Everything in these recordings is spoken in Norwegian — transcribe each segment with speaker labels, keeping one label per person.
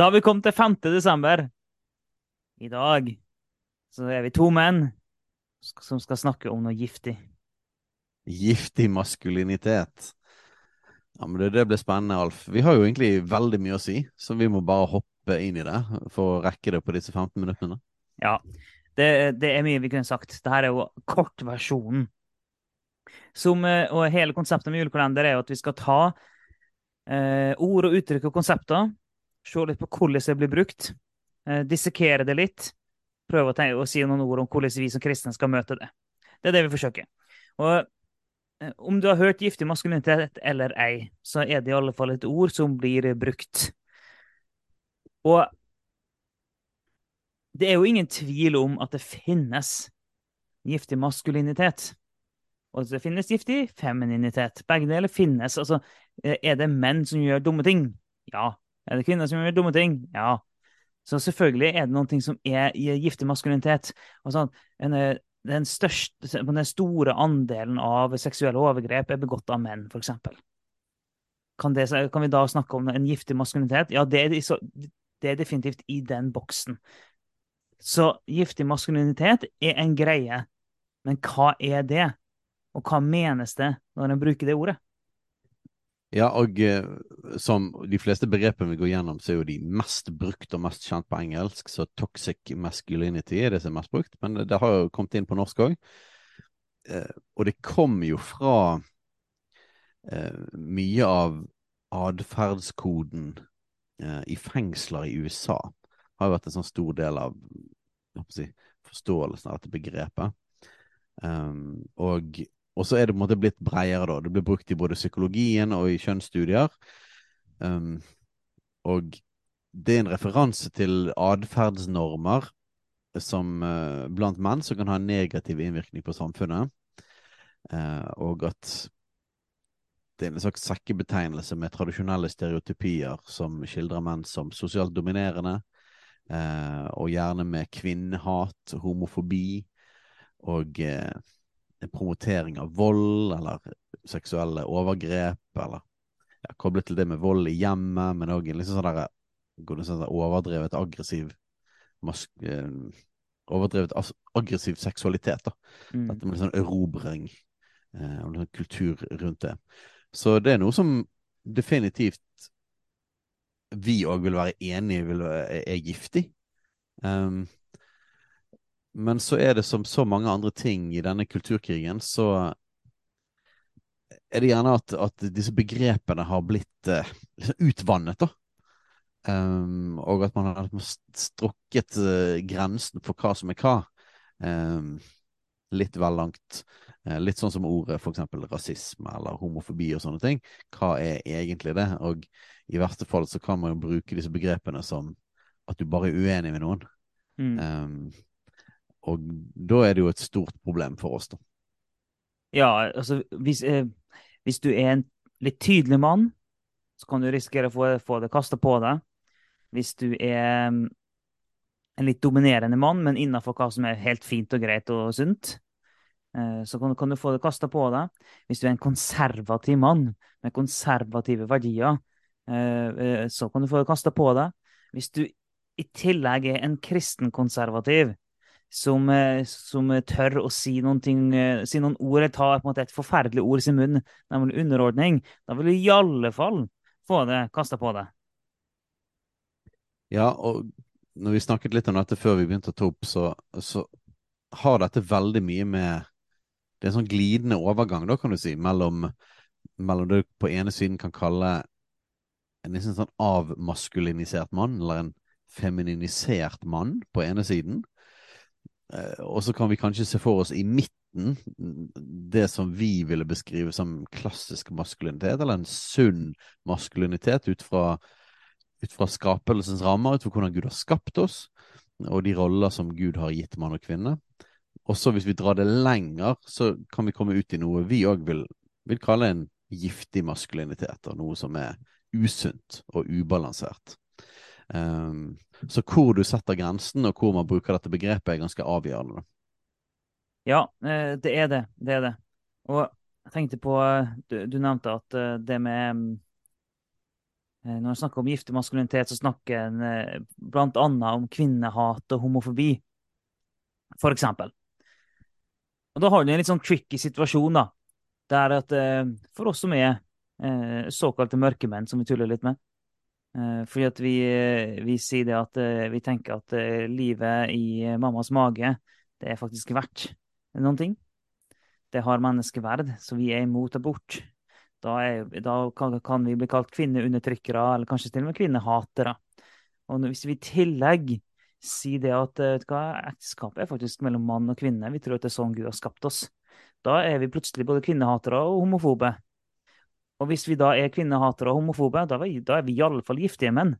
Speaker 1: Da har vi kommet til 5. desember. I dag så er vi to menn som skal snakke om noe giftig.
Speaker 2: Giftig maskulinitet. Ja, men det, det blir spennende, Alf. Vi har jo egentlig veldig mye å si, så vi må bare hoppe inn i det for å rekke det på disse 15 minuttene.
Speaker 1: Ja, det, det er mye vi kunne sagt. Dette er jo kortversjonen. Som, eh, og hele konseptet med julekalender er jo at vi skal ta eh, ord og uttrykk og konsepter Se litt på hvordan det blir brukt. Eh, dissekere det litt. Prøve å, tenke, å, si noen ord om hvordan vi som kristne skal møte det. Det er det vi forsøker. Og eh, om du har hørt giftig maskulinitet eller ei, så er det i alle fall et ord som blir brukt. Og det er jo ingen tvil om at det finnes giftig maskulinitet. Og det finnes giftig femininitet. Begge deler finnes. Altså, eh, er det menn som gjør dumme ting? Ja, er det kvinner som gjør dumme ting? Ja. Så selvfølgelig er det noen ting som er giftig maskulinitet. Og sånn, en, den, største, den store andelen av seksuelle overgrep er begått av menn, f.eks. Kan, kan vi da snakke om en giftig maskulinitet? Ja, det er, det er definitivt i den boksen. Så giftig maskulinitet er en greie. Men hva er det? Og hva menes det når en bruker det ordet?
Speaker 2: Ja, og eh, som de fleste begrepene vi går gjennom, så er jo de mest brukt og mest kjent på engelsk. Så toxic masculinity er det som er mest brukt, men det har jo kommet inn på norsk òg. Eh, og det kommer jo fra eh, mye av atferdskoden i fengsler i USA. Det Har jo vært en sånn stor del av si, forståelsen av dette begrepet. Um, og og så er det på en måte blitt bredere, da. Det blir brukt i både psykologien og i kjønnsstudier. Um, og det er en referanse til atferdsnormer som uh, blant menn som kan ha en negativ innvirkning på samfunnet. Uh, og at det er en slags sekkebetegnelse med tradisjonelle stereotypier som skildrer menn som sosialt dominerende, uh, og gjerne med kvinnehat, homofobi og promotering av vold eller seksuelle overgrep, eller ja, koblet til det med vold i hjemmet, men òg liksom sånn der, sånn overdrevet aggressiv mask, eh, Overdrevet aggressiv seksualitet. da. Mm. Dette med sånn erobring eh, og sånn kultur rundt det. Så det er noe som definitivt vi òg vil være enig i er giftig. Um, men så er det som så mange andre ting i denne kulturkrigen, så er det gjerne at, at disse begrepene har blitt uh, utvannet, da. Um, og at man har strukket uh, grensen for hva som er hva. Um, litt vel langt. Uh, litt sånn som ordet eksempel rasisme eller homofobi og sånne ting. Hva er egentlig det? Og i verste fall så kan man jo bruke disse begrepene som at du bare er uenig med noen. Mm. Um, og da er det jo et stort problem for oss, da.
Speaker 1: Ja, altså hvis, eh, hvis du er en litt tydelig mann, så kan du risikere å få, få det kasta på deg. Hvis du er mm, en litt dominerende mann, men innafor hva som er helt fint og greit og sunt, eh, så kan, kan, du få det kasta på deg. Hvis du er en konservativ mann med konservative verdier, eh, eh så kan du få det kasta på deg. Hvis du i tillegg er en kristenkonservativ, som, eh, som, tør å si noen, ting, eh, si noen ord, eller ta måte, et forferdelig ord i sin munn, nemlig underordning, da vil du i alle fall få det kasta på deg.
Speaker 2: Ja, og når vi snakket litt om dette før vi begynte å ta opp, så, så har dette veldig mye med Det er en sånn glidende overgang, da, kan du si, mellom, mellom det du på ene siden kan kalle en liksom sånn avmaskulinisert mann, eller en femininisert mann på ene siden, og så kan vi kanskje se for oss i midten det som vi ville beskrive som klassisk maskulinitet, eller en sunn maskulinitet ut fra ut fra skapelsens rammer, ut fra hvordan Gud har skapt oss, og de roller som Gud har gitt mann og kvinne. Og så hvis vi drar det lenger, så kan vi komme ut i noe vi òg vil, vil, kalle en giftig maskulinitet, og noe som er usunt og ubalansert. Um, så hvor du setter grensen, og hvor man bruker dette begrepet, er ganske avgjørende.
Speaker 1: Ja, eh, det er det. Det er det. Og jeg tenkte på Du, du nevnte at eh, det med eh, Når en snakker om giftig maskulinitet, så snakker en annet om kvinnehat og homofobi, for eksempel. Og da har du en litt sånn tricky situasjon, da. Der at for oss som er såkalte mørkemenn, som vi tuller litt med Fordi at vi, vi sier det at vi tenker at livet i mammas mage, det er faktisk verdt noen ting. Det har menneskeverd, så vi er imot abort. Da, er, da kan, vi bli kalt kvinneundertrykkere, eller kanskje til og med kvinnehatere. Og hvis vi i tillegg sier det at ekteskapet er faktisk mellom mann og kvinne, vi tror at det er sånn Gud har skapt oss, da er vi plutselig både kvinnehatere og homofobe. Og hvis vi da er kvinnehatere og homofobe, da er vi, da er vi i alle fall giftige menn.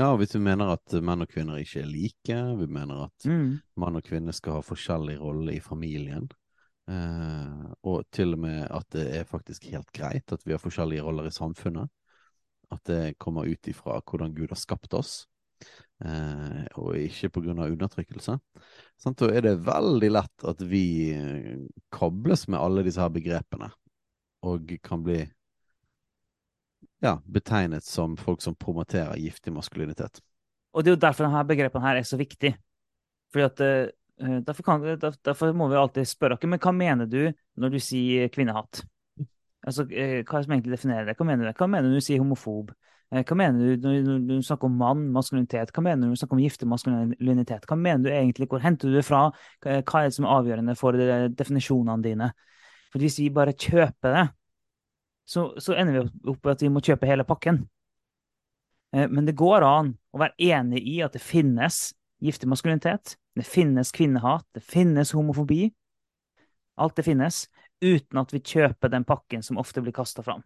Speaker 2: Ja, hvis vi mener at menn og kvinner ikke er like, vi mener at mm. mann og kvinne skal ha forskjellig rolle i familien, eh, og til og med at det er faktisk helt greit at vi har forskjellige roller i samfunnet, at det kommer ut ifra hvordan Gud har skapt oss, eh, og ikke på grunn av undertrykkelse, sånn, da er det veldig lett at vi kobles med alle disse her begrepene, og kan bli ja, betegnet som folk som promoterer giftig maskulinitet.
Speaker 1: Og det er jo derfor denne begrepene her er så viktig. Fordi at uh, derfor, kan, derfor, må vi alltid spørre dere, men hva mener du når du sier kvinnehat? Altså, uh, hva som egentlig definerer det? Hva mener du, hva mener du når du sier homofob? Uh, hva mener du når, du snakker om mann, maskulinitet? Hva mener du når du snakker om giftig maskulinitet? Hva mener du egentlig? Hvor henter du det fra? Hva er det som er avgjørende for definisjonene dine? For hvis vi bare kjøper det, så, så ender vi opp med at vi må kjøpe hele pakken. Eh, men det går an å være enig i at det finnes giftig maskulinitet, det finnes kvinnehat, det finnes homofobi. Alt det finnes, uten at vi kjøper den pakken som ofte blir kasta fram.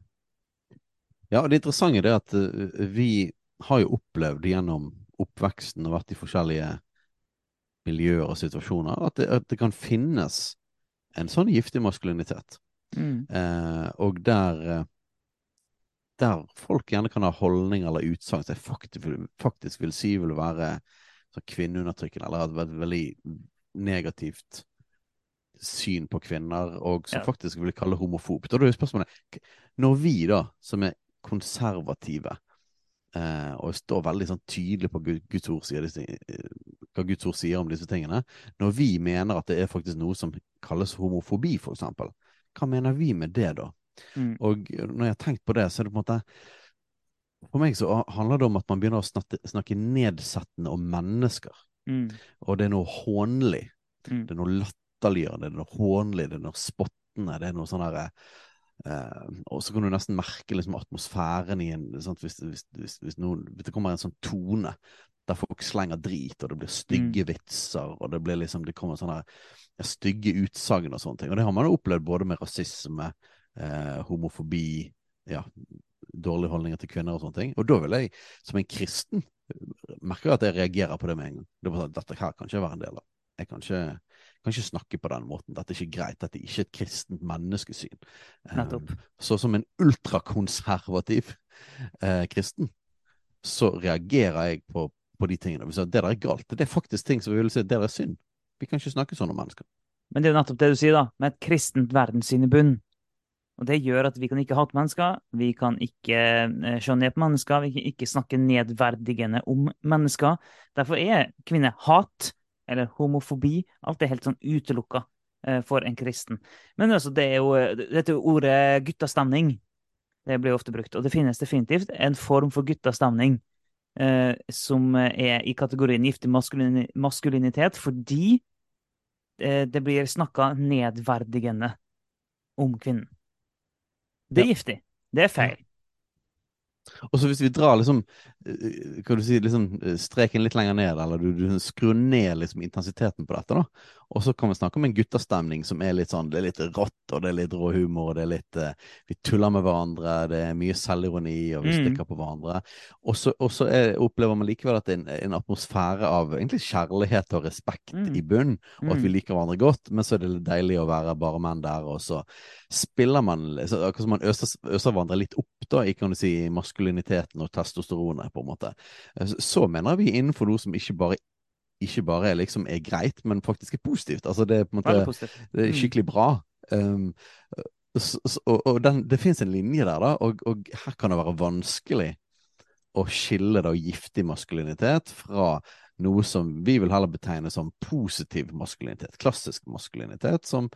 Speaker 2: Ja, og det interessante er at eh, vi har jo opplevd gjennom oppveksten og vært i forskjellige miljøer og situasjoner at det, at det kan finnes en sånn giftig maskulinitet. Mm. Eh, og der, eh, der folk gjerne kan ha holdninger eller utsagn som jeg faktisk, faktisk, vil si vil være kvinneundertrykkende, eller et veldig negativt syn på kvinner, og som ja. faktisk vil kalle homofobt. Og da er spørsmålet Når vi, da, som er konservative, eh, og står veldig sånn tydelig på Guds ord, sier disse, eh, hva Guds ord sier om disse tingene, når vi mener at det er faktisk noe som kalles homofobi, eksempel, hva mener vi med det, da? Mm. Og når jeg har tenkt på det, så er det på en måte For meg så handler det om at man begynner å snakke, snakke nedsettende om mennesker. Mm. Og det er noe hånlig. Mm. Det er noe latterliggjørende, det er noe hånlig, det er noe spottende, det er noe sånn herre eh, Og så kan du nesten merke liksom, atmosfæren i en hvis, hvis, hvis, hvis, noen, hvis det kommer en sånn tone der folk slenger drit, og det blir stygge mm. vitser, og det blir liksom, det kommer sånne ja, stygge utsagn og sånne ting. Og det har man jo opplevd både med rasisme, eh, homofobi, ja, dårlige holdninger til kvinner og sånne ting. Og da vil jeg, som en kristen, merke at jeg reagerer på det med en gang. Det er bare sånn, Dette her kan ikke være en del av. Jeg kan ikke, kan ikke snakke på den måten. Dette er ikke greit. Dette er ikke et kristent menneskesyn.
Speaker 1: Nettopp. Um,
Speaker 2: så som en ultrakonservativ eh, kristen, så reagerer jeg på på de tingene. Det der er galt. Det er faktisk ting som vi vil si det er synd. Vi kan ikke snakke sånn om mennesker.
Speaker 1: Men det er jo nettopp det du sier, da, med et kristent verdenssyn i bunn. Og det gjør at vi kan ikke hate mennesker, vi kan ikke eh, se ned på mennesker, vi kan ikke snakke nedverdigende om mennesker. Derfor er kvinnehat, eller homofobi, alt er helt sånn utelukka eh, for en kristen. Men altså, det er jo, dette er ordet guttastemning. Det blir ofte brukt. Og det finnes definitivt en form for guttastemning eh, som er i kategorien giftig maskulinitet, fordi eh, det blir snakka nedverdigende om kvinnen. Det er ja. giftig. Det er feil.
Speaker 2: Og så hvis vi drar liksom, eh, kan du si, liksom eh, streken litt lenger ned, eller du, du skrur ned liksom intensiteten på dette, da. Og så kan vi snakke om en guttastemning som er litt sånn, det er litt rått, og det er litt rå humor, og det er litt uh, Vi tuller med hverandre, det er mye selvironi, og vi mm. stikker på hverandre. Og så, opplever man likevel at det er en, en, atmosfære av egentlig kjærlighet og respekt mm. i bunn, og at vi mm. liker hverandre godt, men så er det deilig å være bare menn der, og så spiller man Akkurat som man øser, øser, hverandre litt opp da, i kan du si, maskuliniteten og testosteronet, på en måte. Så mener vi innenfor noe som ikke bare ikke bare liksom er greit, men faktisk er positivt. Altså det er på en måte det er mm. skikkelig bra. Um, så, og, og den, det fins en linje der, da, og, og, her kan det være vanskelig å skille da giftig maskulinitet fra noe som vi vil heller betegne som positiv maskulinitet, klassisk maskulinitet, som,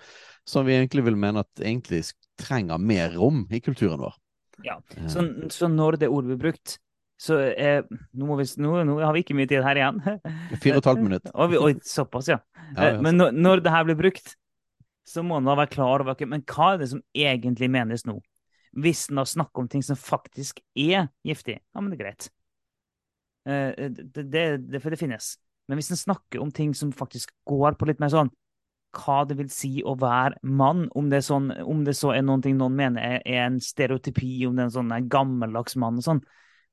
Speaker 2: som vi egentlig vil mene at egentlig trenger mer rom i kulturen vår.
Speaker 1: Ja, Så, så når det ordet blir brukt, så eh, nå, vi, nå, nå, har vi ikke mye tid her igjen.
Speaker 2: Fire og et halvt minutt.
Speaker 1: Oi, såpass, ja. ja, ja. Men når, når det her blir brukt, så må man være klar over Men hva er det som egentlig menes nå? Hvis en snakker om ting som faktisk er giftig, ja, men det er greit. Eh, det, det, det, for det finnes. Men hvis en snakker om ting som faktisk går på litt mer sånn hva det vil si å være mann, om det, sånn, om det så er noen ting noen mener er, er, en stereotypi, om det er en sånn gammeldags mann og sånn,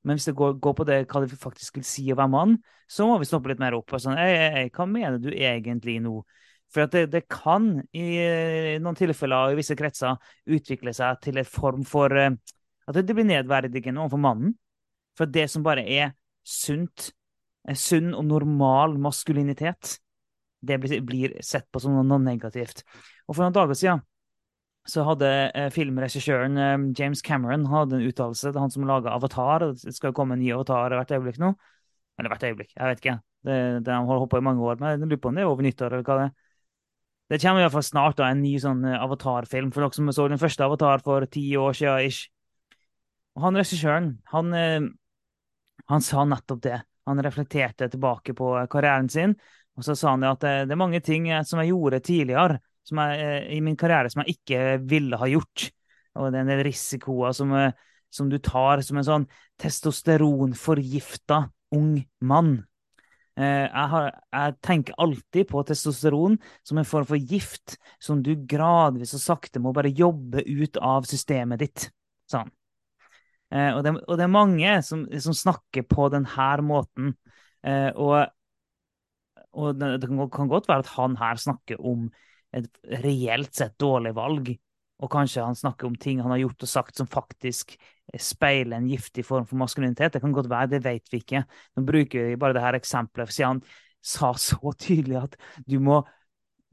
Speaker 1: men hvis det går, går, på det, hva det faktisk vil si å være mann, så må vi stoppe litt mer opp. og sånn, ei, ei, Hva mener du egentlig nå? For det, det, kan i noen tilfeller og i visse kretser utvikle seg til en form for eh, At det blir nedverdigende overfor mannen. For det som bare er sunt, er sunn og normal maskulinitet, det blir, sett på som noe negativt. Og For noen dager siden så hadde eh, filmregissøren eh, James Cameron hadde en uttalelse til han som laga Avatar. Det skal komme en ny Avatar hvert øyeblikk nå. Eller hvert øyeblikk, jeg vet ikke. Det, det har holdt på i mange år, men jeg lurer på om det er over nyttår eller hva det er. Det kommer i hvert fall snart da, en ny sånn eh, Avatar-film, for dere som så den første Avatar for ti år siden. ish. Og han regissøren, han, eh, han sa nettopp det. Han reflekterte tilbake på karrieren sin, og så sa han at det, det er mange ting som jeg gjorde tidligere, jeg, eh, i min karriere som jeg ikke ville ha gjort. Og det er en del risikoer som, eh, som du tar som en sånn testosteronforgifta ung mann. Eh, jeg, har, jeg, tenker alltid på testosteron som en form for gift som du gradvis og sakte må bare jobbe ut av systemet ditt. Sånn. Og det, og, det, er mange som, som snakker på denne måten. Og, og det, det kan godt være at han her snakker om et reelt sett dårlig valg. Og kanskje han snakker om ting han har gjort og sagt som faktisk speiler en giftig form for maskulinitet. Det kan godt være, det vet vi ikke. Nå bruker vi bare det her eksempelet, siden han sa så tydelig at du må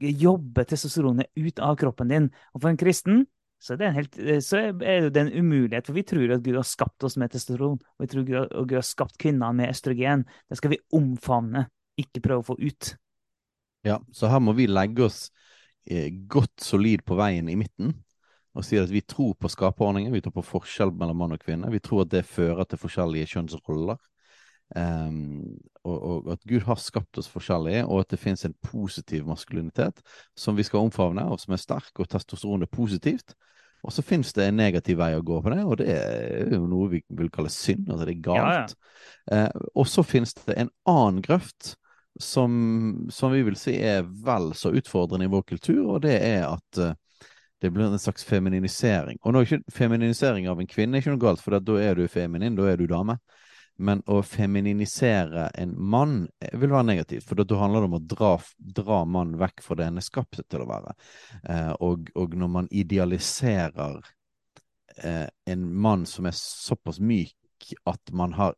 Speaker 1: jobbe testosteronet ut av kroppen din. Og for en kristen så er det, helt, så er det en umulighet, for vi tror at Gud har skapt oss med testosteron, og vi tror at Gud har skapt kvinner med østrogen. Det skal vi omfavne, ikke prøve å få ut.
Speaker 2: Ja, så her må vi legge oss Eh, godt solid på veien i midten og sier at vi tror på skaperordningen, vi tror på forskjell mellom mann og kvinne. Vi tror at det fører til forskjellige kjønnsroller. Um, og, og, at Gud har skapt oss forskjellige, og at det finnes en positiv maskulinitet som vi skal omfavne, og som er sterk, og testosteron er positivt. Og så finnes det en negativ vei å gå på det, og det er jo noe vi vil kalle synd. Altså det er galt. Ja, ja. eh, og så finnes det en annen grøft som, som, vi vil si er vel så utfordrende i vår kultur, og det er at uh, det blir en slags femininisering. Og nå er ikke femininisering av en kvinne ikke noe galt, for da er du feminin, da er du dame. Men å femininisere en mann eh, vil være negativt, for da handler det om å dra, dra mannen vekk fra det en er skapt til å være. Eh, og, og, når man idealiserer eh, en mann som er såpass myk at man har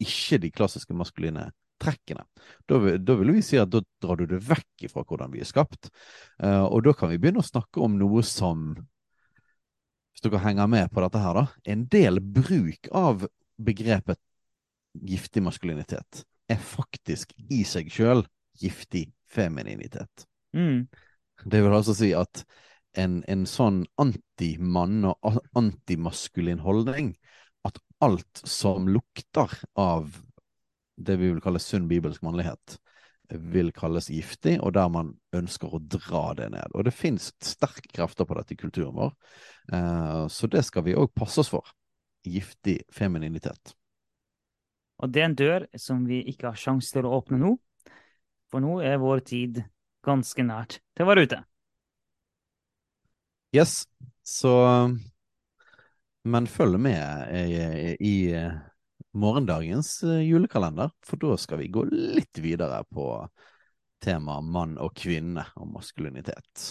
Speaker 2: ikke de klassiske maskuline trekkene. Da, da, vil vi si at da drar du det vekk fra hvordan vi er skapt. Eh, og da kan vi begynne å snakke om noe som Hvis dere henger med på dette her, da. En del bruk av begrepet giftig maskulinitet er faktisk i seg sjøl giftig femininitet.
Speaker 1: Mm.
Speaker 2: Det vil altså si at en, en sånn antimann og antimaskulin holdning at alt som lukter av det vi vil kalle sunn bibelsk mannlighet, vil kalles giftig, og der man ønsker å dra det ned. Og det finnes sterke krefter på dette i kulturen vår, eh, så det skal vi òg passe oss for. giftig femininitet.
Speaker 1: Og det er en dør som vi ikke har sjanse til å åpne nå, for nå er vår tid ganske nært til å være ute.
Speaker 2: Yes, så Men følg med i, i morgendagens julekalender, for da skal vi gå litt videre på temaet mann og kvinne og maskulinitet.